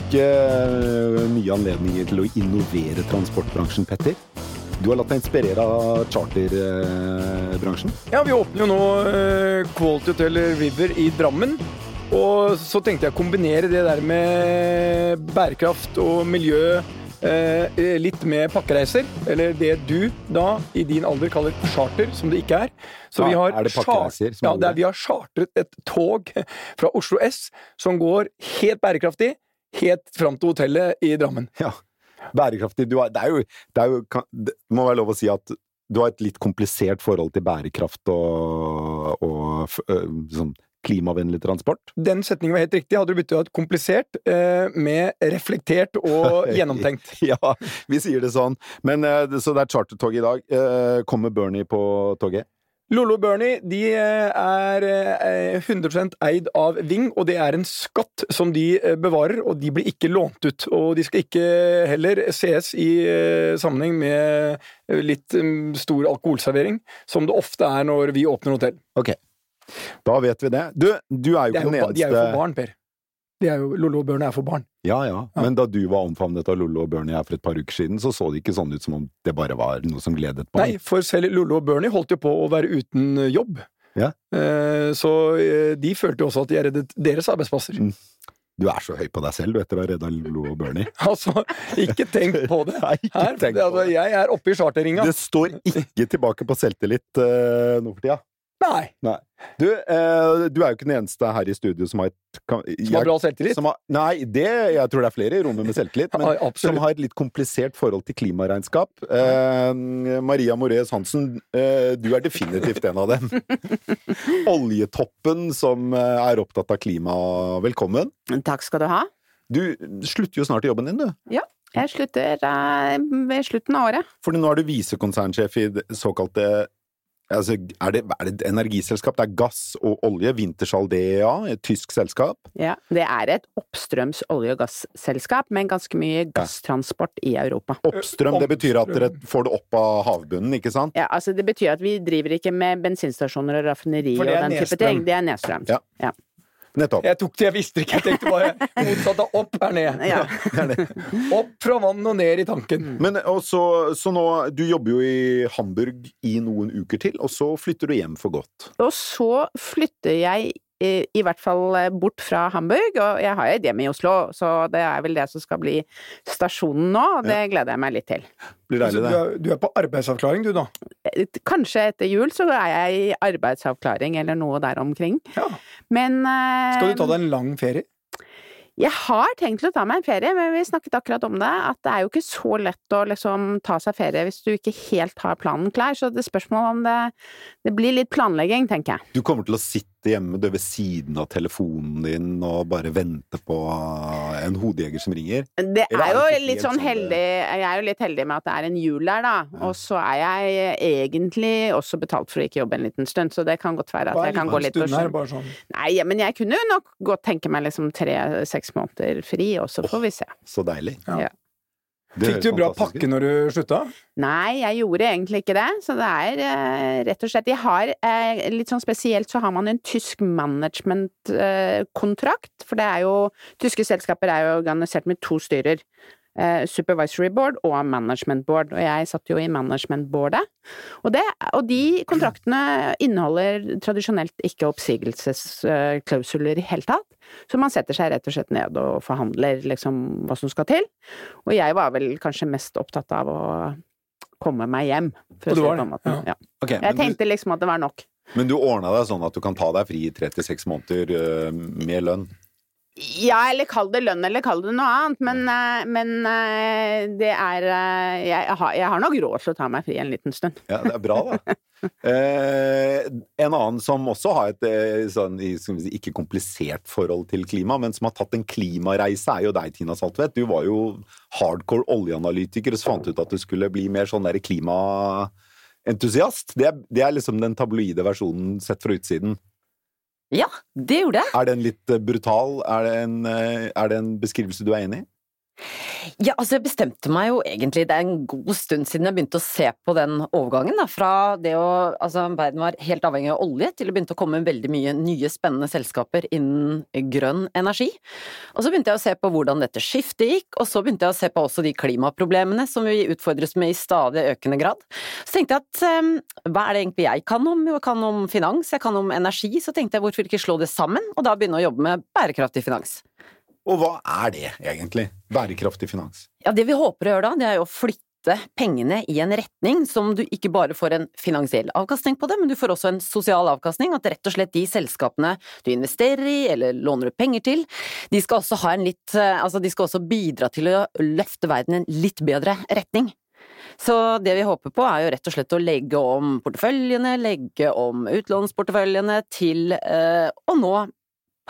bruke eh, mye anledninger til å innovere transportbransjen, Petter. Du har latt deg inspirere av charterbransjen? Ja, vi åpner jo nå eh, Quality Hotel River i Drammen. Og så tenkte jeg å kombinere det der med bærekraft og miljø eh, litt med pakkereiser. Eller det du da i din alder kaller charter, som det ikke er. Så Ja, vi har er som Ja, det er, vi har chartret et tog fra Oslo S som går helt bærekraftig helt fram til hotellet i Drammen. Ja. Bærekraftig du har, det, er jo, det, er jo, det må være lov å si at du har et litt komplisert forhold til bærekraft og, og sånn klimavennlig transport. Den setningen var helt riktig. Hadde du byttet ut komplisert eh, med reflektert og gjennomtenkt. Ja, vi sier det sånn. Men, eh, så det er chartertog i dag. Eh, Kommer Bernie på toget? Lollo og Bernie de eh, er eh, 100% eid av Ving, og det er en skatt som de eh, bevarer, og de blir ikke lånt ut. Og de skal ikke heller ses i eh, sammenheng med eh, litt mm, stor alkoholservering, som det ofte er når vi åpner hotell. Ok, da vet vi det. Du, du er jo ikke den eneste de er jo for barn, Per. De er jo, Lollo og Bernie er for barn. Ja, ja. Men da du var omfavnet av Lollo og Bernie her for et par uker siden, så så det ikke sånn ut som om det bare var noe som gledet barn. Nei, for selv Lollo og Bernie holdt jo på å være uten eh, jobb. Ja. Eh, Så eh, de følte jo også at de reddet deres arbeidsplasser. Mm. Du er så høy på deg selv, du, etter å ha redda Lollo og Bernie. Altså, ikke tenk på det. Nei, ikke Her, tenk på altså, det. jeg er oppe i charterringa. Det står ikke tilbake på selvtillit uh, nå for tida. Nei! Nei. Du, eh, du er jo ikke den eneste her i studio som har et kan, Som har bra selvtillit. som har, Nei, det, jeg tror det er flere i rommet med selvtillit, men Ja, som har et litt komplisert forhold til klimaregnskap. Eh, Maria Moraes Hansen, eh, du er definitivt en av dem. Oljetoppen som eh, er opptatt av klima, velkommen. Takk skal du ha. Du slutter jo snart i jobben din, du. Ja. Jeg slutter eh, ved slutten av året. Fordi nå er du visekonsernsjef i det såkalte Altså, er det, er det et energiselskap? Det er gass og olje. Wintershall DEA, et tysk selskap. Ja, det er et oppstrøms olje- og gasselskap med ganske mye gasstransport i Europa. Oppstrøm, det betyr at dere får det opp av havbunnen, ikke sant? Ja, altså Det betyr at vi driver ikke med bensinstasjoner og raffineri og den type nedstrøm. ting. Det er nedstrøms. Ja. Ja. Nettopp. Jeg tok det, jeg visste ikke. Jeg tenkte bare motsatt av opp er ned. Ja. Opp fra vann og ned i tanken. Men og så, så nå Du jobber jo i Hamburg i noen uker til, og så flytter du hjem for godt. Og så flytter jeg i hvert fall eh, bort fra Hamburg, og jeg har jo et hjem i Oslo, så det er vel det som skal bli stasjonen nå, og det gleder jeg meg litt til. Blir Altså, deilig, du, er, du er på arbeidsavklaring, du, da. Eh, Kanskje etter jul så er jeg i arbeidsavklaring eller noe der omkring. Ja. Men eh, Skal du ta deg en lang ferie? Jeg har tenkt å ta meg en ferie, men vi snakket akkurat om det, at det er jo ikke så lett å liksom ta seg ferie hvis du ikke helt har planen klar, så det er spørsmål om det, det blir litt planlegging, tenker jeg. Du kommer til å sitte hjemme du, ved siden av telefonen din og bare vente på en hodejeger som ringer. Det er er jo det litt sånn sånn heldig, jeg er jo litt heldig med at det er en jul der, da, og så er jeg egentlig også betalt for å ikke jobbe en liten stund, så det kan godt være at er jeg kan gå litt bare sånn. Nei, men jeg kunne jo nok godt tenke meg liksom tre-seks måneder fri, og så får vi se. Så deilig. Ja. Ja. Fikk du bra pakke når du slutta? Nei, jeg gjorde egentlig ikke det, så det er eh, rett og slett Jeg har eh, litt sånn spesielt så har man en tysk management-kontrakt, for det er jo Tyske selskaper er jo organisert med to styrer. Eh, supervisory board og management board, og jeg satt jo i management boardet. Og, det, og de kontraktene inneholder tradisjonelt ikke oppsigelsesklausuler i hele tatt. Så man setter seg rett og slett ned og forhandler liksom hva som skal til. Og jeg var vel kanskje mest opptatt av å komme meg hjem, for å si det på måte. Ja. Okay, Jeg tenkte liksom at det var nok. men du ordna deg sånn at du kan ta deg fri i tre til seks måneder øh, med lønn? Ja, eller kall det lønn, eller kall det noe annet, men, eh, men eh, det er eh, jeg har, jeg har nok råd til å ta meg fri en liten stund. Ja, det er bra, da. Eh, en annen som også har et sånn, ikke komplisert forhold til klima, men som har tatt en klimareise, er jo deg, Tina Saltvedt. Du var jo hardcore oljeanalytiker og så fant ut at du skulle bli mer sånn der klimaentusiast. Det, er- det er liksom den tabloide versjonen sett fra utsiden. Ja, det gjorde jeg. Er den litt eh, brutal? Er det en, eh, er det en beskrivelse du er enig i? Ja, altså jeg bestemte meg jo egentlig, det er en god stund siden jeg begynte å se på den overgangen, da, fra det å, altså verden var helt avhengig av olje, til det begynte å komme veldig mye nye spennende selskaper innen grønn energi. Og så begynte jeg å se på hvordan dette skiftet gikk, og så begynte jeg å se på også de klimaproblemene som vi utfordres med i stadig økende grad. Så tenkte jeg at um, hva er det egentlig jeg kan om? Jeg kan om finans, jeg kan om energi, så tenkte jeg hvorfor ikke slå det sammen, og da begynne å jobbe med bærekraftig finans. Og hva er det egentlig? Bærekraftig finans? Ja, det vi håper å gjøre da, det er jo å flytte pengene i en retning som du ikke bare får en finansiell avkastning på det, men du får også en sosial avkastning. At rett og slett de selskapene du investerer i eller låner ut penger til, de skal også ha en litt Altså, de skal også bidra til å løfte verden i en litt bedre retning. Så det vi håper på er jo rett og slett å legge om porteføljene, legge om utlånsporteføljene til eh, å nå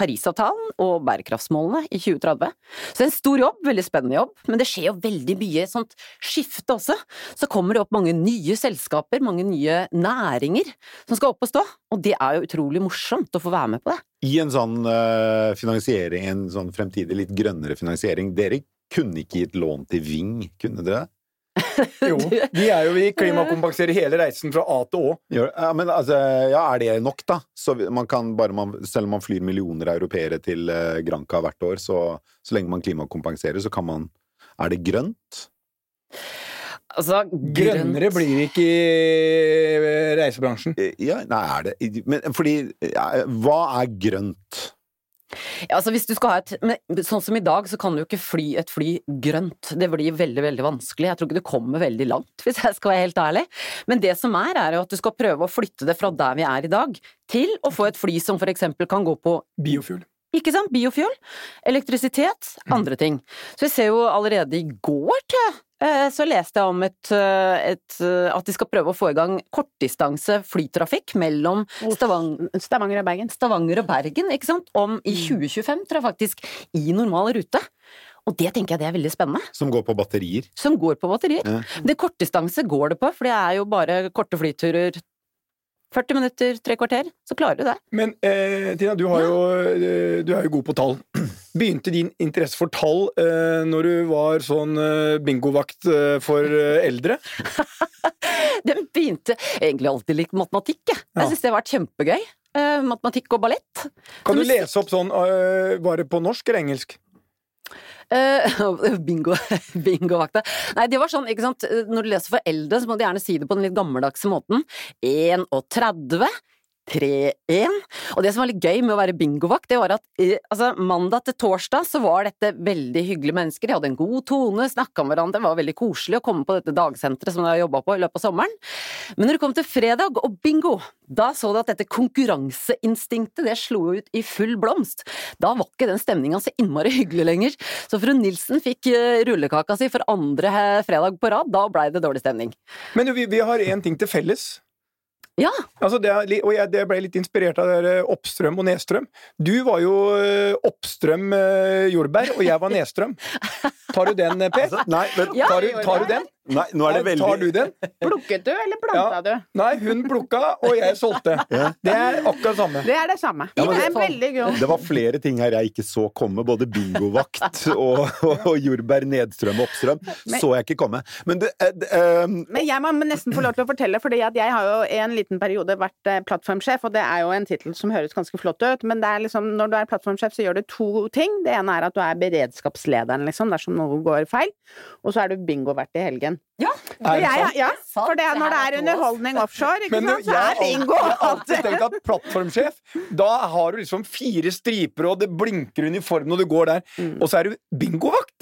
Parisavtalen og bærekraftsmålene i 2030. Så det er en stor jobb, veldig spennende jobb, men det skjer jo veldig mye sånt skifte også. Så kommer det opp mange nye selskaper, mange nye næringer som skal opp og stå, og det er jo utrolig morsomt å få være med på det. I en sånn uh, finansiering, en sånn fremtidig litt grønnere finansiering, dere kunne ikke gitt lån til Ving, kunne dere? Jo, vi er jo vi klimakompenserer hele reisen fra A til Å. Ja, men altså, ja, er det nok, da? Så man kan bare man, selv om man flyr millioner av europeere til uh, Granca hvert år, så, så lenge man klimakompenserer, så kan man Er det grønt? Altså, Grønnere blir det ikke i reisebransjen. Ja, nei, er det Men fordi ja, Hva er grønt? Ja, altså hvis du skal ha et men Sånn som i dag, så kan du jo ikke fly et fly grønt. Det blir veldig, veldig vanskelig. Jeg tror ikke du kommer veldig langt, hvis jeg skal være helt ærlig. Men det som er, er jo at du skal prøve å flytte det fra der vi er i dag, til å få et fly som for eksempel kan gå på Biofuel. Ikke sant? Biofuel, elektrisitet, andre ting. Så vi ser jo allerede i går, eh, så leste jeg om et, eh, et, eh, at de skal prøve å få i gang kortdistanse flytrafikk mellom Stavang Stavanger og Bergen. Stavanger og Bergen, ikke sant? Om i 2025, tror jeg faktisk, i normal rute. Og det tenker jeg det er veldig spennende. Som går på batterier? Som går på batterier. Ja. Det kortdistanse går det på, for det er jo bare korte flyturer 40 minutter, tre kvarter, så klarer du det. Men eh, Tina, du, har jo, eh, du er jo god på tall. Begynte din interesse for tall eh, når du var sånn eh, bingovakt eh, for eh, eldre? Den begynte egentlig alltid likt matematikk, jeg. Ja. Jeg syns det har vært kjempegøy. Eh, matematikk og ballett. Kan du lese opp sånn Var på norsk eller engelsk? Eh, bingo, bingovakta. Nei, det var sånn, ikke sant, når du leser for eldre, så må du gjerne si det på den litt gammeldagse måten. 31, 3-1. Og det som var litt gøy med å være bingovakt, det var at eh, altså, mandag til torsdag så var dette veldig hyggelige mennesker. De hadde en god tone, snakka med hverandre, det var veldig koselig å komme på dette dagsenteret som de har jobba på i løpet av sommeren. Men når det kom til fredag og bingo, da så du at dette konkurranseinstinktet det slo ut i full blomst. Da var ikke den stemninga så innmari hyggelig lenger. Så fru Nilsen fikk eh, rullekaka si for andre eh, fredag på rad, da blei det dårlig stemning. Men vi, vi har én ting til felles. Ja, Altså det og jeg det ble litt inspirert av dere oppstrøm og nedstrøm. Du var jo eh, oppstrøm eh, jordbær, og jeg var nedstrøm. Tar du den, Per? Altså, nei, men, Ja. Tar du, tar du den? Nei, nå er det veldig Tar du den? Plukket du, eller planta Ja. du? Nei, hun plukka, og jeg solgte. Ja. Det er akkurat samme. Det er det samme. Ja, men det er det- veldig god. Det var flere ting her jeg ikke så komme. Både bingovakt og, og, og jordbær nedstrøm og oppstrøm Men- så jeg ikke komme. Men det, uh, det eh, Men jeg må nesten få lov til å fortelle, for jeg har jo i en liten periode vært eh, plattformsjef, og det er jo en tittel som høres ganske flott ut, men det er liksom, når du er plattformsjef, så gjør du to ting. Det ene er at du er beredskapslederen, liksom, dersom noe går feil, og så er du bingovert i helgen. Ja. Er jeg, ja, for det, når det er er underholdning offshore, ikke sant, så er bingo alltid, jeg har alltid tenkt at plattformsjef, da har du liksom fire striper, og det blinker uniform når du går der, Mm. og så er du bingovakt!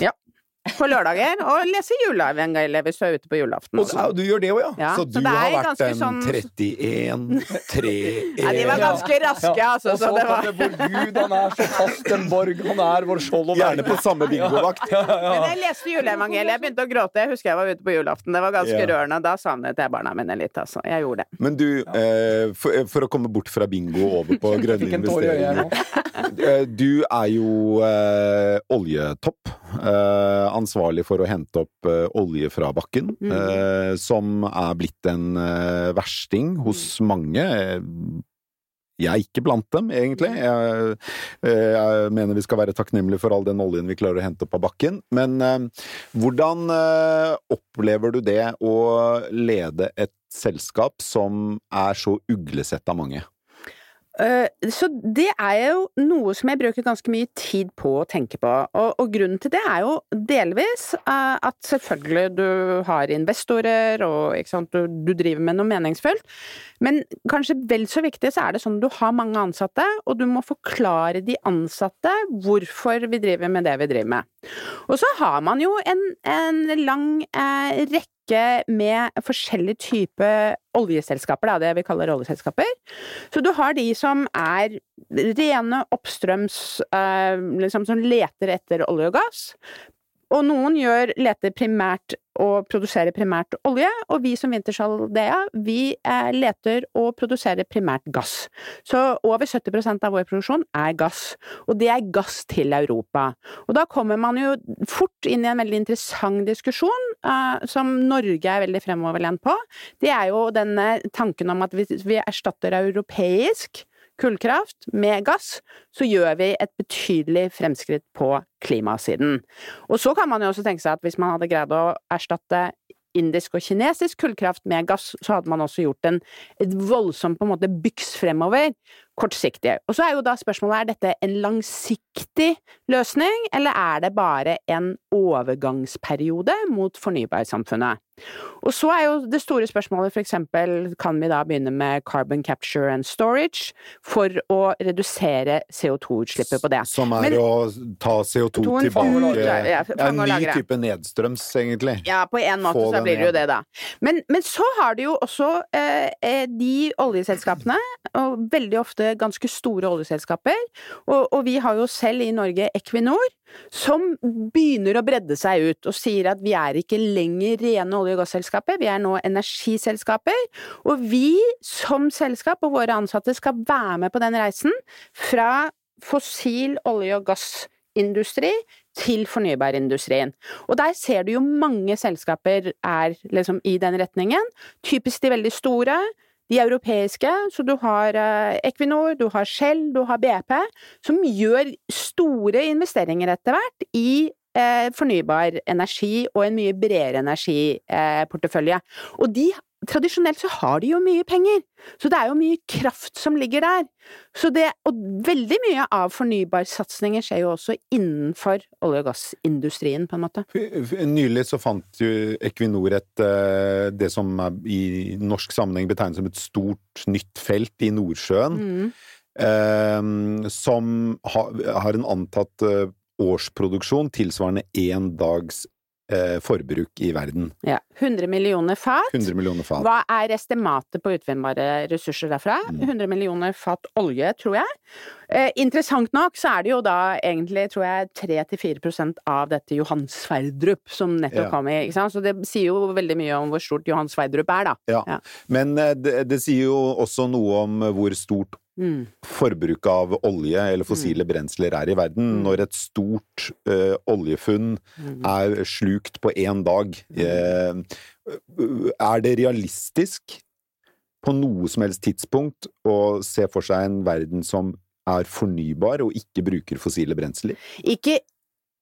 På lørdager, og lese juleevangeliet hvis du er ute på julaften. Og, du gjør det òg, ja. Ja, så du det er har vært en sånn- 31, 3 Ja, de var ganske raske, altså, Og så det var vår Gud, han er så fast en borg, han er vår skjold og Gjerne på samme bingovakt. Men jeg leste juleevangeliet, jeg begynte å gråte. Jeg husker jeg var ute på julaften. Det var ganske Ja. rørende. Da savnet jeg barna mine litt, altså. Jeg gjorde det. Men du, eh, for, for å komme bort fra bingo og over på grønne investeringer eh, Du er jo eh, oljetopp. Eh, ansvarlig for å hente opp eh, olje fra bakken. Mm. Eh, som er blitt en eh, versting hos mange. Eh, Jeg er ikke blant dem, egentlig. Jeg, jeg mener vi skal være takknemlige for all den oljen vi klarer å hente opp av bakken. Men eh, hvordan eh, opplever du det å lede et selskap som er så uglesett av mange? Eh, Så det er jo noe som jeg bruker ganske mye tid på å tenke på, og, og grunnen til det er jo delvis eh, at selvfølgelig du har investorer og sant, du, du driver med noe meningsfullt, men kanskje vel så viktig så er det sånn at du har mange ansatte, og du må forklare de ansatte hvorfor vi driver med det vi driver med. Og så har man jo en, en lang eh, rekke med forskjellige typer oljeselskaper, det vi kaller oljeselskaper. Så du har de som er rene oppstrøms, eh, liksom som leter etter olje og gass. Og noen gjør, leter primært og produserer primært olje, og vi som Wintershall-Dea, vi eh, leter og produserer primært gass. Så over 70% av vår produksjon er gass, og det er gass til Europa. Og da kommer man jo fort inn i en veldig interessant diskusjon, eh, som Norge er veldig fremoverlent på. Det er jo denne tanken om at hvis vi erstatter europeisk kullkraft med gass, så gjør vi et betydelig fremskritt på klimasiden. Og så kan man jo også tenke seg at hvis man hadde greid å erstatte indisk og kinesisk kullkraft med gass, så hadde man også gjort en, et voldsomt på en måte byks fremover, kortsiktig. Og så er jo da spørsmålet er dette en langsiktig løsning, eller er det bare en overgangsperiode mot fornybarsamfunnet? Og så er jo det store spørsmålet for eksempel, kan vi da begynne med carbon capture and storage for å redusere CO2-utslippet på det? Som er Men- å ta CO2 tilbake Ja, En ny type nedstrøms, egentlig. Ja, på en måte Få så blir det jo det, da. Men, men så har du jo også eh, eh, de oljeselskapene, og veldig ofte ganske store oljeselskaper, og, og vi har jo selv i Norge Equinor, som begynner å bredde seg ut og sier at vi er ikke lenger rene olje- og gasselskaper, vi er nå energiselskaper, og vi som selskap og våre ansatte skal være med på den reisen fra fossil olje- og gassindustri til fornybarindustrien. Og der ser du jo mange selskaper er liksom i den retningen. Typisk de veldig store. De europeiske, så du har eh, Equinor, du har Shell, du har BP, som gjør store investeringer etter hvert i fornybar energi og en mye bredere energiportefølje. og de Tradisjonelt så har de jo mye penger, så det er jo mye kraft som ligger der. Så det, og veldig mye av fornybarsatsinger skjer jo også innenfor olje- og gassindustrien, på en måte. Nylig så fant jo Equinor et eh, det som i norsk sammenheng betegnes som et stort, nytt felt i Nordsjøen, Mm. eh, som ha, har en antatt eh, årsproduksjon tilsvarende én dags eh, forbruk i verden. Ja. 100 millioner fat. 100 millioner fat. Hva er estimatet på utvinnbare ressurser derfra? Mm. 100 millioner fat olje, tror jeg. Eh, interessant nok så er det jo da egentlig, tror jeg, 3-4% av dette Johan Sverdrup som nettopp Ja. kom i, ikke sant? Så det sier jo veldig mye om hvor stort Johan Sverdrup er, da. Ja. Ja. Men eh, det, det sier jo også noe om hvor stort Mm. forbruket av olje eller fossile brensler er i verden. Mm. Når et stort uh, oljefunn Mm. er slukt på én dag. Uh, er det realistisk på noe som helst tidspunkt å se for seg en verden som er fornybar og ikke bruker fossile brensler? Ikke,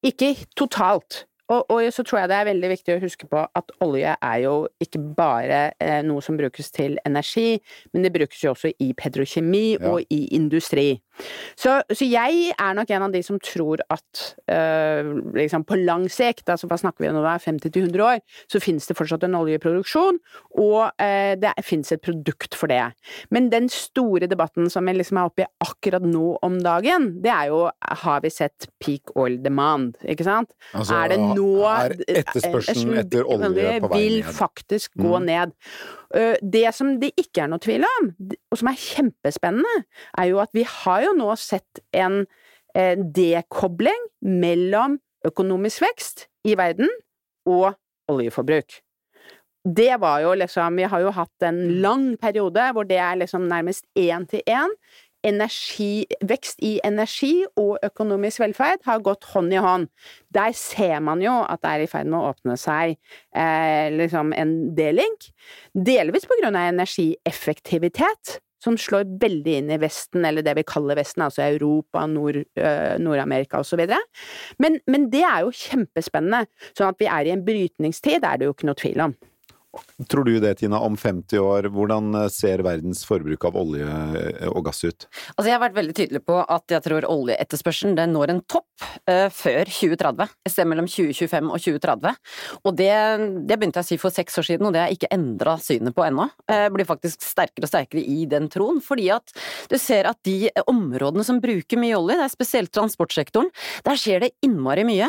ikke totalt. Og, og så tror jeg det er veldig viktig å huske på at olje er jo ikke bare eh, noe som brukes til energi, men det brukes jo også i petrokjemi Ja. og i industri. Så, så jeg er nok en av de som tror at øh, liksom på lang sikt, altså hva snakker vi om nå da, 50-100 år, så finnes det fortsatt en oljeproduksjon, og øh, det finnes et produkt for det. Men den store debatten som jeg liksom er oppe i akkurat nå om dagen, det er jo har vi sett peak oil demand, ikke sant? Altså, er det nå er etterspørselen etter olje på vei vil faktisk gå Mm. ned. Det som det ikke er noe tvil om, og som er kjempespennende, er jo at vi har jo nå sett en eh, dekobling mellom økonomisk vekst i verden og oljeforbruk. Det var jo liksom Vi har jo hatt en lang periode hvor det er liksom nærmest én til én. Energi, vekst i energi og økonomisk velferd har gått hånd i hånd. Der ser man jo at det er i ferd med å åpne seg eh, liksom en deling. Delvis på grunn av energieffektivitet. Som slår veldig inn i Vesten, eller det vi kaller Vesten, altså Europa, Nord, øh, Nord-Amerika osv. Men, men det er jo kjempespennende. Sånn at vi er i en brytningstid, er det jo ikke noe tvil om. Tror du det, Tina, om 50 år? Hvordan eh, ser verdens forbruk av olje eh, og gass ut? Altså, jeg har vært veldig tydelig på at jeg tror oljeetterspørselen den når en topp uh, før 2030. Et sted mellom 2025 og 2030. Og det, det, begynte jeg å si for seks år siden, og det har jeg ikke endra synet på ennå. Jeg blir faktisk sterkere og sterkere i den troen, fordi at du ser at de områdene som bruker mye olje, det er spesielt transportsektoren, der skjer det innmari mye.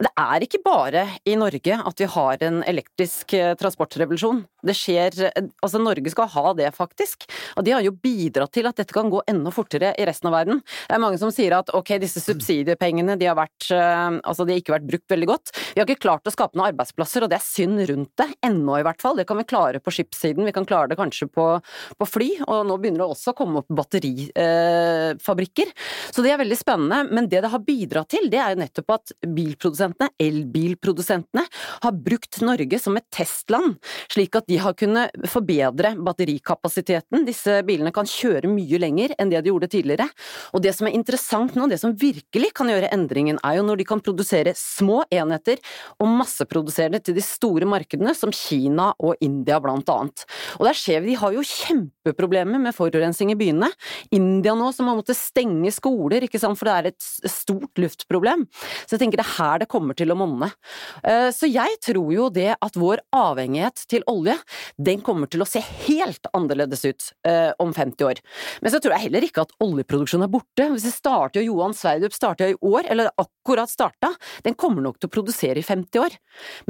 Det er ikke bare i Norge at vi har en elektrisk transportsektor revolusjon. Det skjer Altså, Norge skal ha det, faktisk. Og de har jo bidratt til at dette kan gå enda fortere i resten av verden. Det er mange som sier at ok, disse subsidiepengene, de har vært eh, Altså, de har ikke vært brukt veldig godt. Vi har ikke klart å skape noen arbeidsplasser, og det er synd rundt det. Ennå, i hvert fall. Det kan vi klare på skipssiden, vi kan klare det kanskje på, på fly, og nå begynner det også å komme opp batterifabrikker. Eh, så det er veldig spennende. Men det det har bidratt til, det er jo nettopp at bilprodusentene, elbilprodusentene, har brukt Norge som et testland slik at de har kunnet forbedre batterikapasiteten. Disse bilene kan kjøre mye lenger enn det de gjorde tidligere. Og det som er interessant nå, det som virkelig kan gjøre endringen, er jo når de kan produsere små enheter og masseprodusere det til de store markedene, som Kina og India blant annet. Og der ser vi, de har jo kjempeproblemer med forurensning i byene. India nå som har måttet stenge skoler, ikke sant, for det er et stort luftproblem. Så jeg tenker det er her det kommer til å monne. Eh, så jeg tror jo det at vår avhengighet til olje, den kommer til å se helt annerledes ut eh, om 50 år. Men så tror jeg heller ikke at oljeproduksjonen er borte. Hvis det starter jo Johan Sverdrup starter i år, eller akkurat starta, den kommer nok til å produsere i 50 år.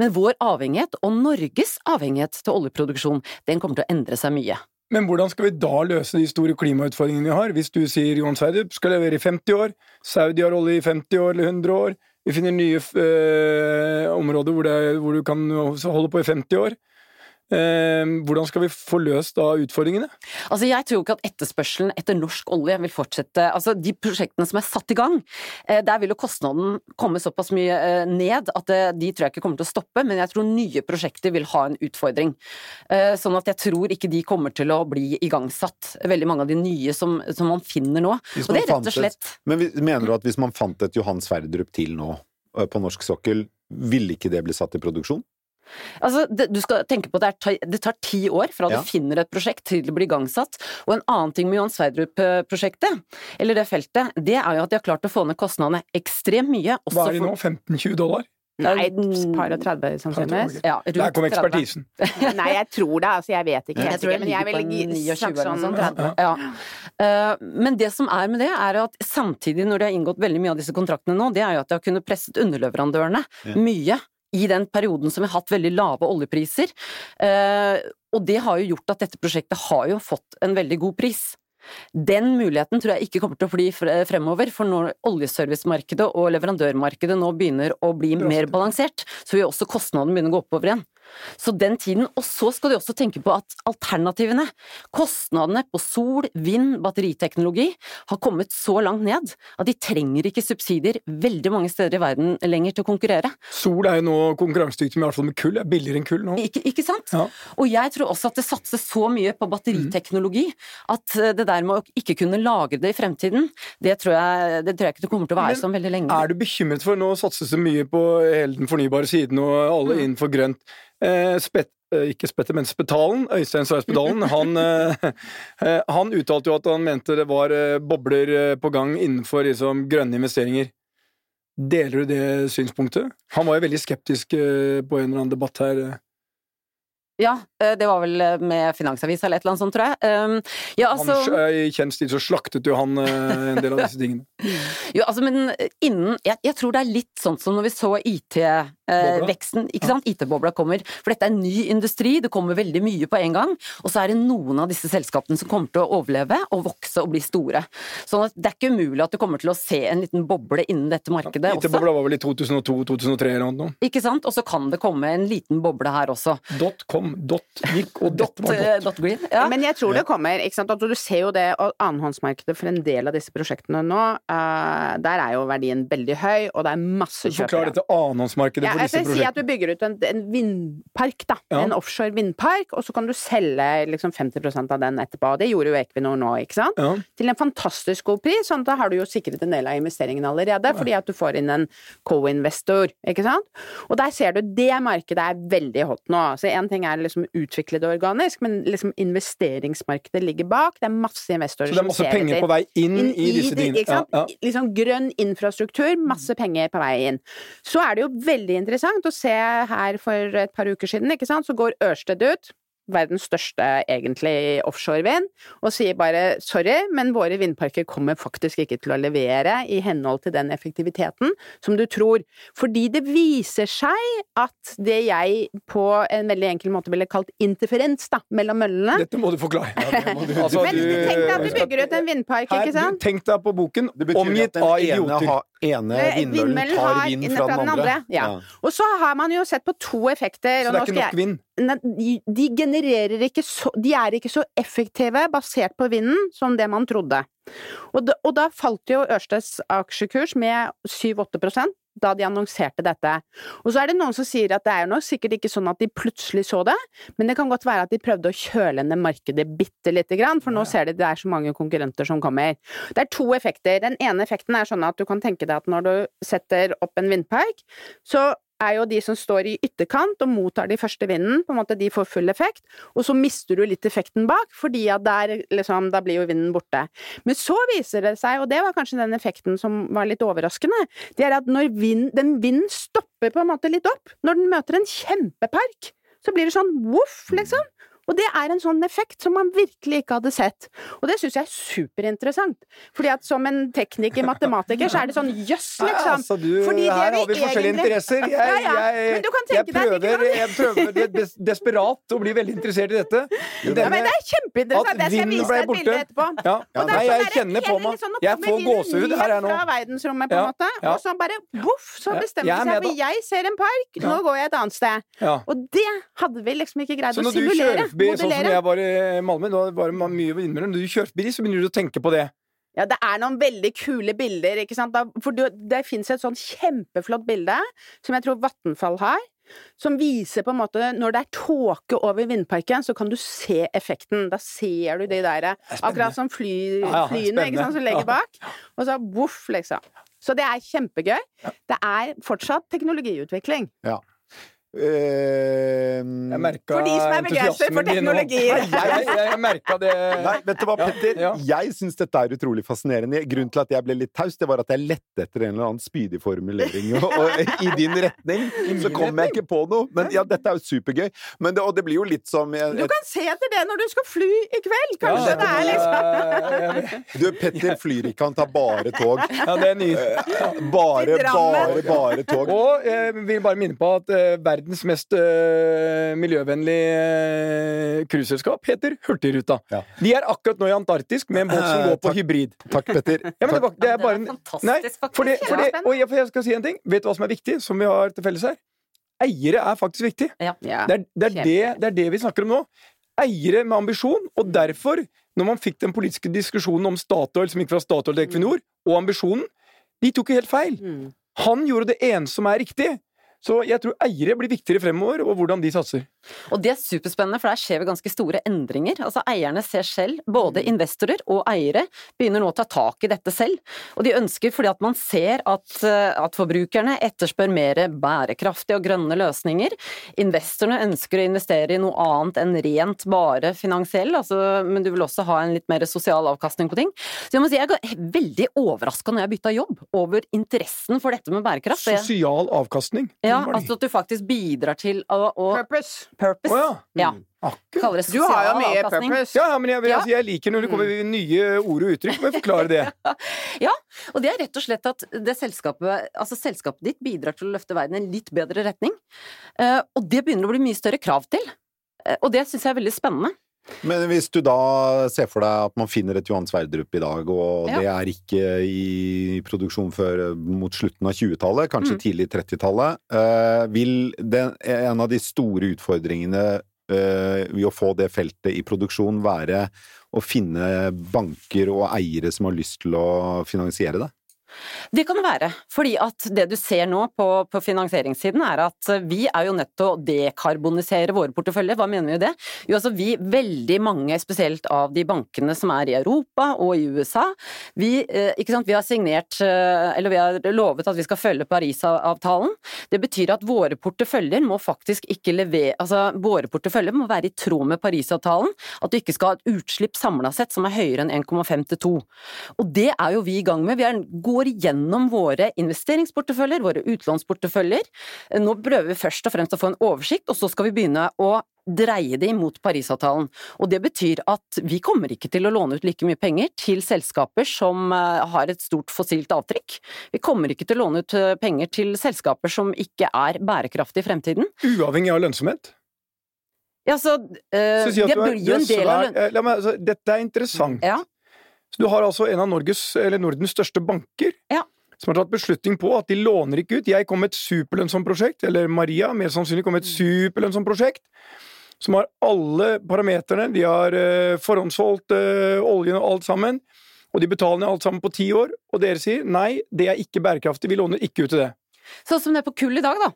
Men vår avhengighet, og Norges avhengighet til oljeproduksjon, den kommer til å endre seg mye. Men hvordan skal vi da løse de store klimautfordringene vi har, hvis du sier Johan Sverdrup skal levere i 50 år, Saudi har olje i 50 år eller 100 år, vi finner nye øh, områder hvor, det, hvor, du kan holde på i 50 år. Ehm, hvordan skal vi få løst da utfordringene? Altså Jeg tror ikke at etterspørselen etter norsk olje vil fortsette. Altså De prosjektene som er satt i gang, eh, der vil jo kostnaden komme såpass mye eh, ned at eh, de tror jeg ikke kommer til å stoppe, men jeg tror nye prosjekter vil ha en utfordring. Sånn at jeg tror ikke de kommer til å bli igangsatt, veldig mange av de nye som, som man finner nå. og det er rett og slett et, Men mener du at hvis man fant et Johan Sverdrup til nå på norsk sokkel, ville ikke det bli satt i produksjon? Altså, det, du skal tenke på at det, det tar ti år fra ja. du finner et prosjekt til det blir igangsatt. Og en annen ting med Johan Sverdrup-prosjektet, eller det feltet, det er jo at de har klart å få ned kostnadene ekstremt mye. Hva er de nå? 15-20 dollar? Nei, et par og 30 sannsynligvis. Ja, Der kom ekspertisen. Nei, jeg tror det, altså jeg vet ikke. Jeg, tror men jeg vil snakke sånn 30. Ja. Uh, men det som er med det, er at samtidig når de har inngått veldig mye av disse kontraktene nå, det er jo at de har kunnet presset underleverandørene mye i den perioden som vi har hatt veldig lave oljepriser. Eh, og det har jo gjort at dette prosjektet har jo fått en veldig god pris. Den muligheten tror jeg ikke kommer til å bli fremover, for når oljeservicemarkedet og leverandørmarkedet nå begynner å bli mer balansert, så vil også kostnaden begynne å gå oppover igjen. Så den tiden, Og så skal de også tenke på at alternativene, kostnadene på sol, vind, batteriteknologi, har kommet så langt ned at de trenger ikke subsidier veldig mange steder i verden lenger til å konkurrere. Sol er jo nå konkurransedyktig i hvert fall med kull, er billigere enn kull nå. Ikke, ikke sant? Ja. Og jeg tror også at det satses så mye på batteriteknologi at eh, det der med å ikke kunne lagre det i fremtiden, det tror jeg, det tror jeg ikke det kommer til å være sånn veldig lenge. Er du bekymret for, nå satses det mye på hele den fornybare siden og alle mm. innenfor grønt. Eh, spet, eh, ikke Spetter, men Spetalen, Øystein Sveitspedalen, han, eh, han, uttalte jo at han mente det var bobler på gang innenfor liksom, grønne investeringer. Deler du det synspunktet? Han var jo veldig skeptisk på en eller annen debatt her. Ja, det var vel med Finansavisa eller et eller annet sånt, tror jeg. Um, ja, altså... han, I kjent stil så slaktet jo han en del av disse tingene. jo, altså, men innen jeg, jeg, tror det er litt sånn som når vi så IT-veksten, ikke sant. IT-bobla kommer. For dette er en ny industri, det kommer veldig mye på en gang. Og så er det noen av disse selskapene som kommer til å overleve og vokse og bli store. Så det er ikke umulig at du kommer til å se en liten boble innen dette markedet ja, IT-bobla var vel i 2002-2003 eller noe? Ikke sant. Og så kan det komme en liten boble her også. Dot com Dot gikk, og Dot, dette var eh, dot. dot green. Ja. Men jeg tror det kommer. ikke sant? Altså, du ser jo det, og annenhåndsmarkedet for en del av disse prosjektene nå, uh, der er jo verdien veldig høy, og det er masse kjøpere. Forklar dette annenhåndsmarkedet Ja, jeg skal si at du bygger ut en, en vindpark, da. Ja. En offshore vindpark, og så kan du selge liksom 50% av den etterpå. Og det gjorde jo Equinor nå, ikke sant? Ja. Til en fantastisk god pris, sånn at da har du jo sikret en del av investeringen allerede, fordi at du får inn en co-investor, ikke sant? Og der ser du, det markedet er veldig hot nå. Så én ting er liksom utvikle det organisk, men liksom investeringsmarkedet ligger bak. Det er masse investorer som ser etter. Så det er masse penger på vei inn, inn i disse det, din... Ja, Liksom grønn infrastruktur, masse penger på vei inn. Så er det jo veldig interessant å se her for et par uker siden, ikke sant, så går Ørsted ut. Verdens største, egentlig, offshorevind, og sier bare sorry, men våre vindparker kommer faktisk ikke til å levere i henhold til den effektiviteten som du tror. Fordi det viser seg at det jeg på en veldig enkel måte ville kalt interferens, da, mellom møllene Dette må du forklare. Altså, Men du- tenk deg at du bygger ut en vindpark, ikke sant? tenk deg på boken, omgitt av idioter. har, ene Eh, vindmøllen tar vind fra den andre. ja. Og så har man jo sett på to effekter. Så det er ikke nok vind. De genererer ikke så De er ikke så effektive basert på vinden som det man trodde. Og da, og da falt jo Ørsteds aksjekurs med 7-8% da de annonserte dette. Og så er det noen som sier at det er jo nok sikkert ikke sånn at de plutselig så det, men det kan godt være at de prøvde å kjøle ned markedet bitte lite grann, for nå ser de det er så mange konkurrenter som kommer. Det er to effekter. Den ene effekten er sånn at du kan tenke deg at når du setter opp en vindpark, så er jo de som står i ytterkant og mottar de første vinden, på en måte de får full effekt, og så mister du litt effekten bak, fordi at der liksom, da blir jo vinden borte. Men så viser det seg, og det var kanskje den effekten som var litt overraskende, det er at når vind, den vinden stopper på en måte litt opp, når den møter en kjempepark, så blir det sånn voff, liksom. Og det er en sånn effekt som man virkelig ikke hadde sett. Og det syns jeg er superinteressant. Fordi at som en tekniker, matematiker, så er det sånn jøss, liksom. Altså, du, Fordi her har vi forskjellige egentlig- interesser. Jeg, Ja, ja. jeg, Men du kan jeg, prøver, sant? jeg prøver des- des desperat å bli veldig interessert i dette. Denne, Ja, men det er kjempeinteressant. Jeg skal vise deg et bilde etterpå. ja. Er Nei, jeg kjenner på meg sånn, Jeg får gåsehud her jeg nå. Fra verdensrommet, på Ja, en måte. ja. Og så bare voff, så Ja, bestemmer er de seg for jeg ser en park, nå går jeg et annet sted. Ja. Og det hadde vi liksom ikke greid å simulere. Kjører forbi, sånn som jeg var i Malmö, nå var det mye innimellom. du kjører forbi, så begynner du å tenke på det. Ja, det er noen veldig kule bilder, ikke sant. For du, det fins et sånn kjempeflott bilde, som jeg tror Vattenfall har, som viser på en måte Når det er tåke over vindparken, så kan du se effekten. Da ser du de der Akkurat som fly, Ja, ja, flyene ikke sant, som legger bak. Og så voff, liksom. Så det er kjempegøy. Det er fortsatt teknologiutvikling. Eh, Jeg merka For de som er begeistret for teknologi. Nei, jeg, jeg, jeg merka det. Nei, vet du hva, Petter? ja. Jeg syns dette er utrolig fascinerende. Grunnen til at jeg ble litt taus, det var at jeg lette etter en eller annen spydig formulering og, og, i din retning. Så kom jeg ikke på noe. Men ja, dette er jo supergøy. Men det, og det blir jo litt som jeg, Du kan se etter det når du skal fly i kveld! Kanskje Ja, det er liksom Du, Petter flyr ikke, han tar bare tog. Ja, det er nytt. Bare, Til bare, bare tog. Og jeg vil bare minne på at eh, verdens mest øh, miljøvennlige cruiseselskap heter Hurtigruta. Ja. De er akkurat nå i Antarktis med en båt som Eh, går på takk. hybrid. Takk, Petter. Ja, men det, Takk. var, det er bare en- Nei, for det, for det, og jeg, for jeg skal si en ting. Vet du hva som er viktig, som vi har til felles her? Eiere er faktisk viktig. Ja. Det er, det, er det, det er det vi snakker om nå. Eiere med ambisjon, og derfor, når man fikk den politiske diskusjonen om Statoil, som gikk fra Statoil til Equinor, og ambisjonen, de tok jo helt feil. Mm. Han gjorde det ene som er riktig. Så jeg tror eiere blir viktigere fremover, og hvordan de satser. Og det er superspennende, for der skjer vi ganske store endringer. Altså Eierne ser selv, både investorer og eiere, begynner nå å ta tak i dette selv. Og de ønsker, fordi at man ser at, eh, at forbrukerne etterspør mer bærekraftige og grønne løsninger. Investorene ønsker å investere i noe annet enn rent bare finansiell, altså, men du vil også ha en litt mer sosial avkastning på ting. Så jeg må si jeg er veldig overraska når jeg bytta jobb, over interessen for dette med bærekraft. Sosial avkastning. Ja, Det? altså at du faktisk bidrar til å, å Purpose. Purpose. Oh, ja. Ja. Akkurat. Du har jo mye avkastning. purpose. Ja, ja, men jeg, Ja. altså, jeg liker når det kommer nye ord og uttrykk. Må jeg forklare det? Ja, og det er rett og slett at det selskapet, altså selskapet ditt bidrar til å løfte verden i en litt bedre retning. Eh, og det begynner å bli mye større krav til. Eh, og det syns jeg er veldig spennende. Men hvis du da ser for deg at man finner et Johan Sverdrup i dag, og Ja. det er ikke i produksjon før eh, mot slutten av 20-tallet, kanskje Mm. tidlig 30-tallet, eh, vil den, en av de store utfordringene eh, i å få det feltet i produksjon være å finne banker og eiere som har lyst til å finansiere det? Det kan være, fordi at det du ser nå på, på, finansieringssiden er at vi er jo nødt til å dekarbonisere våre porteføljer. Hva mener vi med det? Jo, altså vi, veldig mange, spesielt av de bankene som er i Europa og i USA, vi, eh, sant, vi har signert, eh, eller vi har lovet at vi skal følge Parisavtalen. Det betyr at våre porteføljer må faktisk ikke levere, altså våre porteføljer må være i tråd med Parisavtalen. At du ikke skal ha et utslipp samla sett som er høyere enn 1,5 til 2. Og det er jo vi i gang med. Vi er, går går gjennom våre investeringsporteføljer, våre utlånsporteføljer. Nå prøver vi først og fremst å få en oversikt, og så skal vi begynne å dreie det imot Parisavtalen. Og det betyr at vi kommer ikke til å låne ut like mye penger til selskaper som eh, har et stort fossilt avtrykk. Vi kommer ikke til å låne ut eh, penger til selskaper som ikke er bærekraftige i fremtiden. Uavhengig av lønnsomhet? Ja, så, øh, det blir jo en del av lønn... Altså, dette er interessant. Ja. Så du har altså en av Norges, eller Nordens største banker ja. som har tatt beslutning på at de låner ikke ut. Jeg kom med et superlønnsomt prosjekt, eller Maria mer sannsynlig kom med et superlønnsomt prosjekt, som har alle parameterne. De har uh, forhåndsholdt uh, oljen og alt sammen, og de betaler ned alt sammen på ti år. Og dere sier nei, det er ikke bærekraftig, vi låner ikke ut til det. Sånn som det er på kull i dag, da.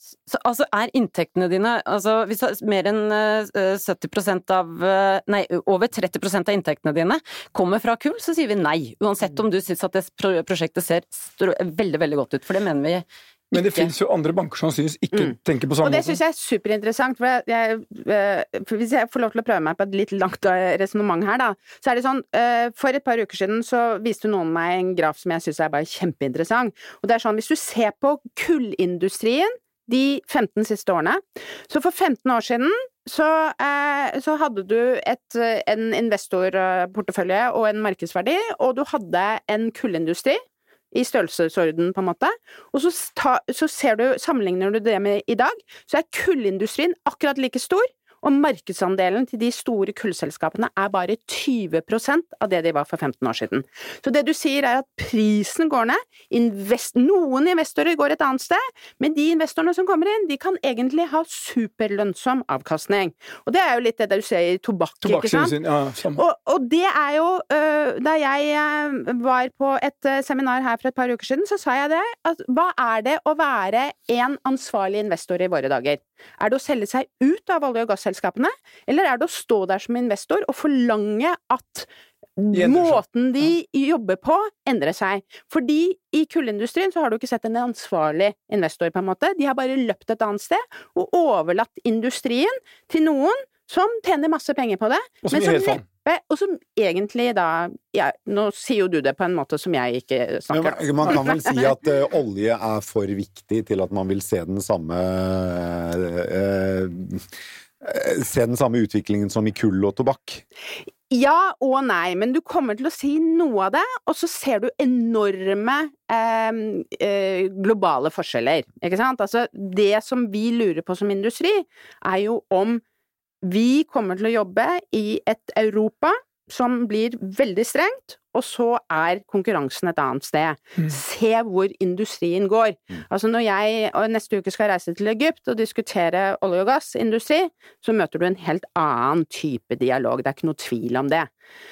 Så, altså er inntektene dine altså Hvis mer enn uh, eh, 70 av uh, Nei, over 30% av inntektene dine kommer fra kull, så sier vi nei. Uansett om du syns at det prosjektet ser veldig, veldig godt ut. For det mener vi ikke. men det finnes jo andre banker som synes ikke mm. tenker på samme måte. Og det syns jeg er superinteressant. For, jeg, jeg, eh, for hvis jeg får lov til å prøve meg på et litt langt resonnement her, da, så er det sånn For et par uker siden så viste noen meg en graf som jeg syns er bare kjempeinteressant. Og det er sånn, hvis du ser på kullindustrien de 15 siste årene. Så for 15 år siden så, eh, så hadde du et, en investorportefølje og en markedsverdi, og du hadde en kullindustri i størrelsesorden, på en måte. Og så, ta, så du, sammenligner du det med i dag, så er kullindustrien akkurat like stor og markedsandelen til de store kullselskapene er bare 20% av det de var for 15 år siden. Så det du sier er at prisen går ned, Invest noen investorer går et annet sted, men de investorene som kommer inn, de kan egentlig ha superlønnsom avkastning. Og det er jo litt det du ser i tobakk, ikke sant? Ja, og, og, det er jo øh, Da jeg øh, var på et øh, seminar her for et par uker siden, så sa jeg det, at hva er det å være en ansvarlig investor i våre dager? Er det å selge seg ut av olje- og gasselskapene, eller er det å stå der som investor og forlange at måten de jobber på, endrer seg? Fordi i kullindustrien så har du ikke sett en ansvarlig investor, på en måte. De har bare løpt et annet sted og overlatt industrien til noen som tjener masse penger på det, og som, som og som egentlig da ja, Nå sier jo du det på en måte som jeg ikke snakker om. Man kan vel si at uh, olje er for viktig til at man vil se den samme uh, uh, Se den samme utviklingen som i kull og tobakk? Ja og nei, men du kommer til å si noe av det, og så ser du enorme eh, globale forskjeller, ikke sant? Altså, det som vi lurer på som industri, er jo om vi kommer til å jobbe i et Europa som blir veldig strengt, og så er konkurransen et annet sted. Mm. Se hvor industrien går. Mm. Altså når jeg neste uke skal reise til Egypt og diskutere olje- og gassindustri, så møter du en helt annen type dialog. Det er ikke noe tvil om det.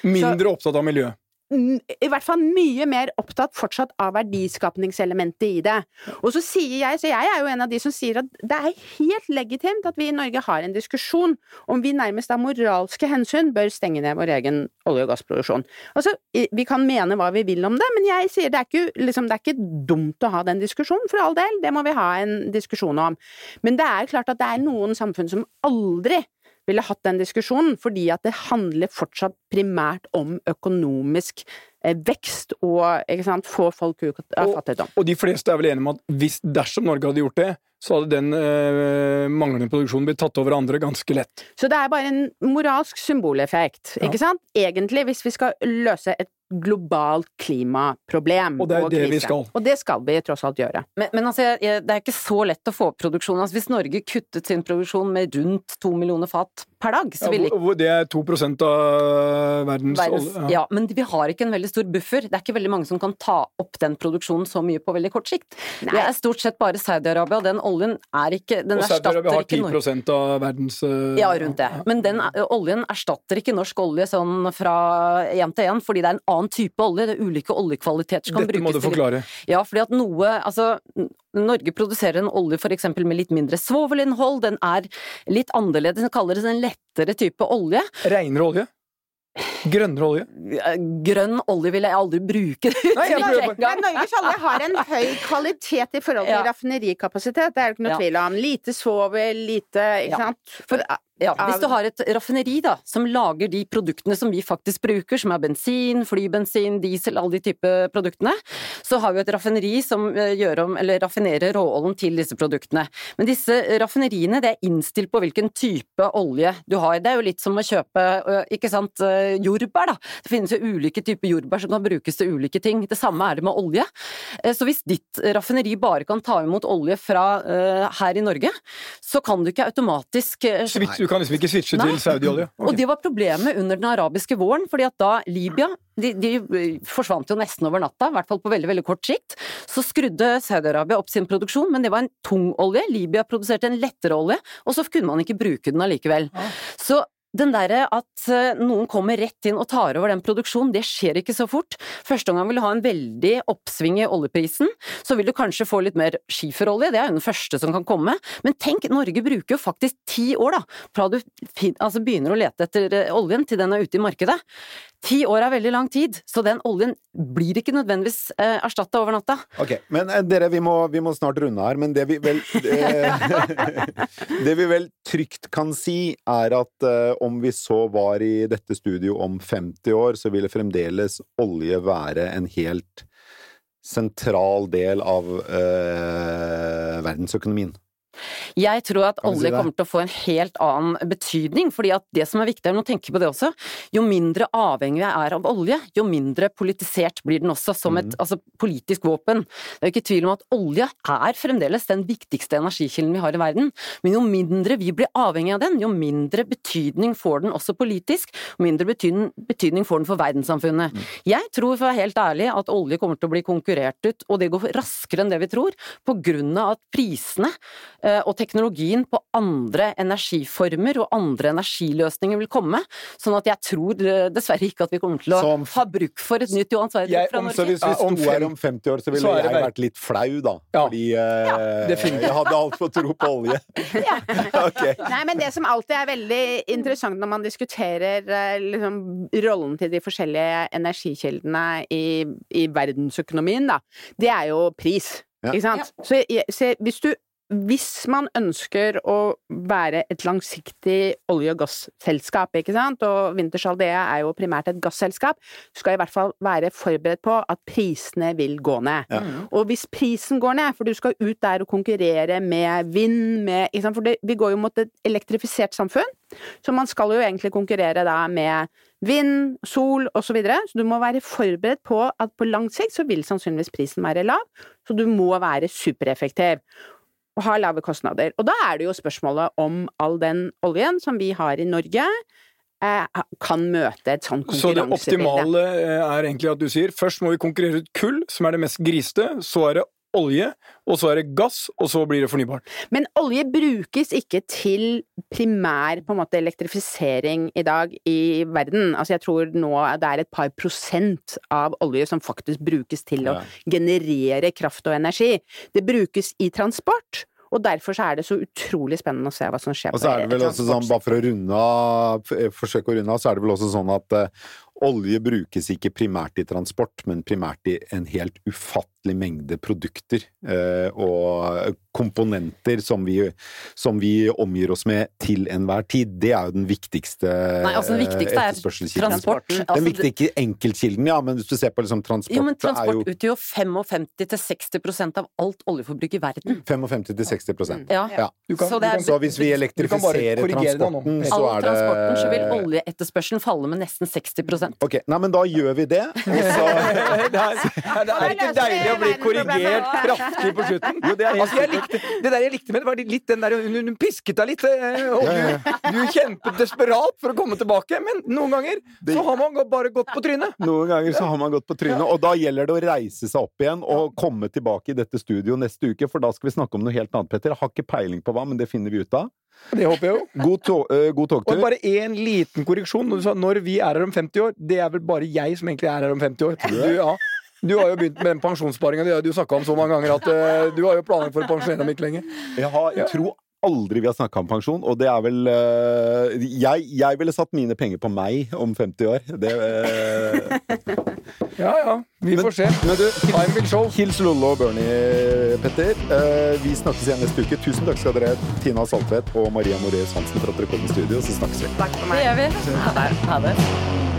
Mindre så, opptatt av miljø? I hvert fall mye mer opptatt fortsatt av verdiskapningselementet i det. Og så sier jeg, så jeg er jo en av de som sier at det er helt legitimt at vi i Norge har en diskusjon om vi nærmest av moralske hensyn bør stenge ned vår egen olje- og gassproduksjon. Altså, vi kan mene hva vi vil om det, men jeg sier det er ikke, liksom, det er ikke dumt å ha den diskusjonen, for all del, det må vi ha en diskusjon om. Men det er klart at det er noen samfunn som aldri ville hatt den diskusjonen, fordi at det handler fortsatt primært om økonomisk eh, vekst og sant, få folk ut av fattigdom. Og de fleste er vel enige om at hvis, dersom Norge hadde gjort det, så hadde den øh, manglende produksjonen blitt tatt over andre ganske lett. Så det er bare en moralsk symboleffekt, ja. ikke sant? Egentlig, hvis vi skal løse et globalt klimaproblem. Og det er det vi skal. Og det skal vi tross alt gjøre. Men, men altså, jeg, det er ikke så lett å få opp produksjonen. Altså, hvis Norge kuttet sin produksjon med rundt to millioner fat per dag, så Ja, ville hvor det er to prosent av verdens, verdens, olje. ja, men vi har ikke en veldig stor buffer. Det er ikke veldig mange som kan ta opp den produksjonen så mye på veldig kort sikt. Nei. Det er stort sett bare Saudi-Arabia, og den oljen er ikke Den Og Saudi-Arabia har ikke Norge. 10 av verdens eh, Ja, rundt det. Men den eh, oljen erstatter ikke norsk olje sånn fra én til én, fordi det er en annen type olje. Det er ulike oljekvaliteter som kan Dette må du du til forklare. Ja, fordi at noe Altså, Norge produserer en olje for eksempel med litt mindre svovelinnhold, den er litt annerledes, den kaller det en lettere type olje. Reinere olje? Grønnere olje? Grønn olje vil jeg aldri bruke. Nei, jeg. Men Norges olje har en høy kvalitet i forhold til Ja. raffinerikapasitet, det er det ikke noe Ja. tvil om. Lite svovel, lite Ikke Ja. sant? For- Ja, hvis du har et raffineri da, som lager de produktene som vi faktisk bruker, som er bensin, flybensin, diesel, alle de type produktene, så har vi et raffineri som eh, gjør om, eller raffinerer råoljen til disse produktene. Men disse raffineriene, det er innstilt på hvilken type olje du har. Det er jo litt som å kjøpe, eh, ikke sant, eh, jordbær da. Det finnes jo ulike typer jordbær som kan brukes til ulike ting. Det samme er det med olje. Så hvis ditt raffineri bare kan ta imot olje fra her i Norge, så kan du ikke automatisk du kan liksom ikke switche Nei. til Saudi-olje? og det var problemet under den arabiske våren, fordi at da Libya de, de eh, forsvant jo nesten over natta, i hvert fall på veldig veldig kort sikt. Så skrudde Saudi-Arabia opp sin produksjon, men det var en tung olje. Libya produserte en lettere olje, og så kunne man ikke bruke den allikevel. Så den derre at eh, noen kommer rett inn og tar over den produksjonen, det skjer ikke så fort. Første gang vil du ha en veldig oppsving i oljeprisen, så vil du kanskje få litt mer skiferolje, det er jo den første som kan komme. Men tenk, Norge bruker jo faktisk ti år da, fra du altså begynner å lete etter eh, oljen til den er ute i markedet. Ti år er veldig lang tid, så den oljen blir ikke nødvendigvis eh, erstatta over natta. Ok, men eh, dere, vi må, vi må snart runde her, men det vi vel det, Det vi vel trygt kan si, er at om vi så var i dette studio om 50 år, så ville fremdeles olje være en helt sentral del av eh, verdensøkonomien. Jeg tror at olje kommer til å få en helt annen betydning, fordi at det som er viktig, jeg må tenke på det også, jo mindre avhengig jeg er av olje, jo mindre politisert blir den også som et mm. altså, politisk våpen. Det er jo ikke tvil om at olje er fremdeles den viktigste energikilden vi har i verden, men jo mindre vi blir avhengig av den, jo mindre betydning får den også politisk, og mindre betydning, får den for verdenssamfunnet. Mm. Jeg tror, for å være helt ærlig, at olje kommer til å bli konkurrert ut, og det går raskere enn det vi tror, på grunn av at prisene og teknologien på andre energiformer og andre energiløsninger vil komme. Sånn at jeg tror eh, dessverre ikke at vi kommer til å Som- ha bruk for et nytt Johan Sverdrup fra om- Så Norge. hvis vi Ja, sto her om 50 år, så ville så jeg vært litt flau, da. Ja. Fordi eh, definitivt. jeg hadde altfor tro på olje. okay. Nei, men det som alltid er veldig interessant når man diskuterer eh, liksom, rollen til de forskjellige energikildene i, i verdensøkonomien, da, det er jo pris. Ja. Ikke sant? Så, jeg- så hvis du hvis man ønsker å være et langsiktig olje- og gasselskap, ikke sant, og Wintershall DE er jo primært et gasselskap, du skal i hvert fall være forberedt på at prisene vil gå ned. Ja. Og hvis prisen går ned, for du skal ut der og konkurrere med vind, med ikke sant? For det, vi går jo mot et elektrifisert samfunn, så man skal jo egentlig konkurrere da med vind, sol osv. Så, videre. så du må være forberedt på at på lang sikt så vil sannsynligvis prisen være lav, så du må være supereffektiv og har lave kostnader. Og da er det jo spørsmålet om all den oljen som vi har i Norge, eh, kan møte et sånn Så det optimale eh, er egentlig at du sier først må vi konkurrere ut kull, som er det mest griste, så er det olje, og så er det gass, og så blir det fornybart. Men olje brukes ikke til primær på en måte elektrifisering i dag i verden. Altså jeg tror nå det er et par prosent av olje som faktisk brukes til å generere kraft og energi. Det brukes i transport, og derfor så er det så utrolig spennende å se hva som skjer Og så er det vel også sånn, bare for å runde av, forsøke å runde av, så er det vel også sånn at eh, olje brukes ikke primært i transport, men primært i en helt ufattelig mengde produkter eh, og komponenter som vi, som vi omgir oss med til enhver tid. Det er jo den viktigste Nei, altså den viktigste er transport. Altså, den viktigste enkeltkilden, ja, men hvis du ser på liksom transport, jo, men er transport jo utgjør 55-60% av alt oljeforbruk i verden. 55-60 Ja. Ja. Kan- Så det er- kan- Så hvis vi elektrifiserer transporten, så er det transporten så vil oljeetterspørselen falle med nesten 60 Ok, nei, men da gjør vi det. Og så det, er, det er ikke deilig å bli korrigert kraftig på slutten. Jo, det er altså, jeg likte, det der jeg likte med det, var litt den der Hun, hun pisket deg litt, eh, og du, du kjempet desperat for å komme tilbake. Men noen ganger så har man bare gått på trynet. Noen ganger så har man gått på trynet, og da gjelder det å reise seg opp igjen og komme tilbake i dette studioet neste uke, for da skal vi snakke om noe helt annet, Petter. Jeg har ikke peiling på hva, men det finner vi ut av. Det håper jeg jo. God, to uh, god Og bare én liten korreksjon. Når du sa 'når vi er her om 50 år', det er vel bare jeg som egentlig er her om 50 år. Du, ja. Du har jo begynt med den pensjonssparinga di, du snakka om så mange ganger at uh, du har jo planer for å pensjonere dem ikke lenge. Jeg, har, jeg tror aldri vi har snakka om pensjon, og det er vel uh, jeg, jeg ville satt mine penger på meg om 50 år. Det uh, Ja ja, vi Men- får se. Men du, Time will show. Hils Lollo og Bernie, Petter. Uh, vi snakkes igjen neste uke. Tusen takk skal dere ha, Tina Saltvedt og Maria Moreus Hansen, for at dere kom i studio. Så snakkes vi. Takk for Det meg. gjør vi. Ha det. Ha det.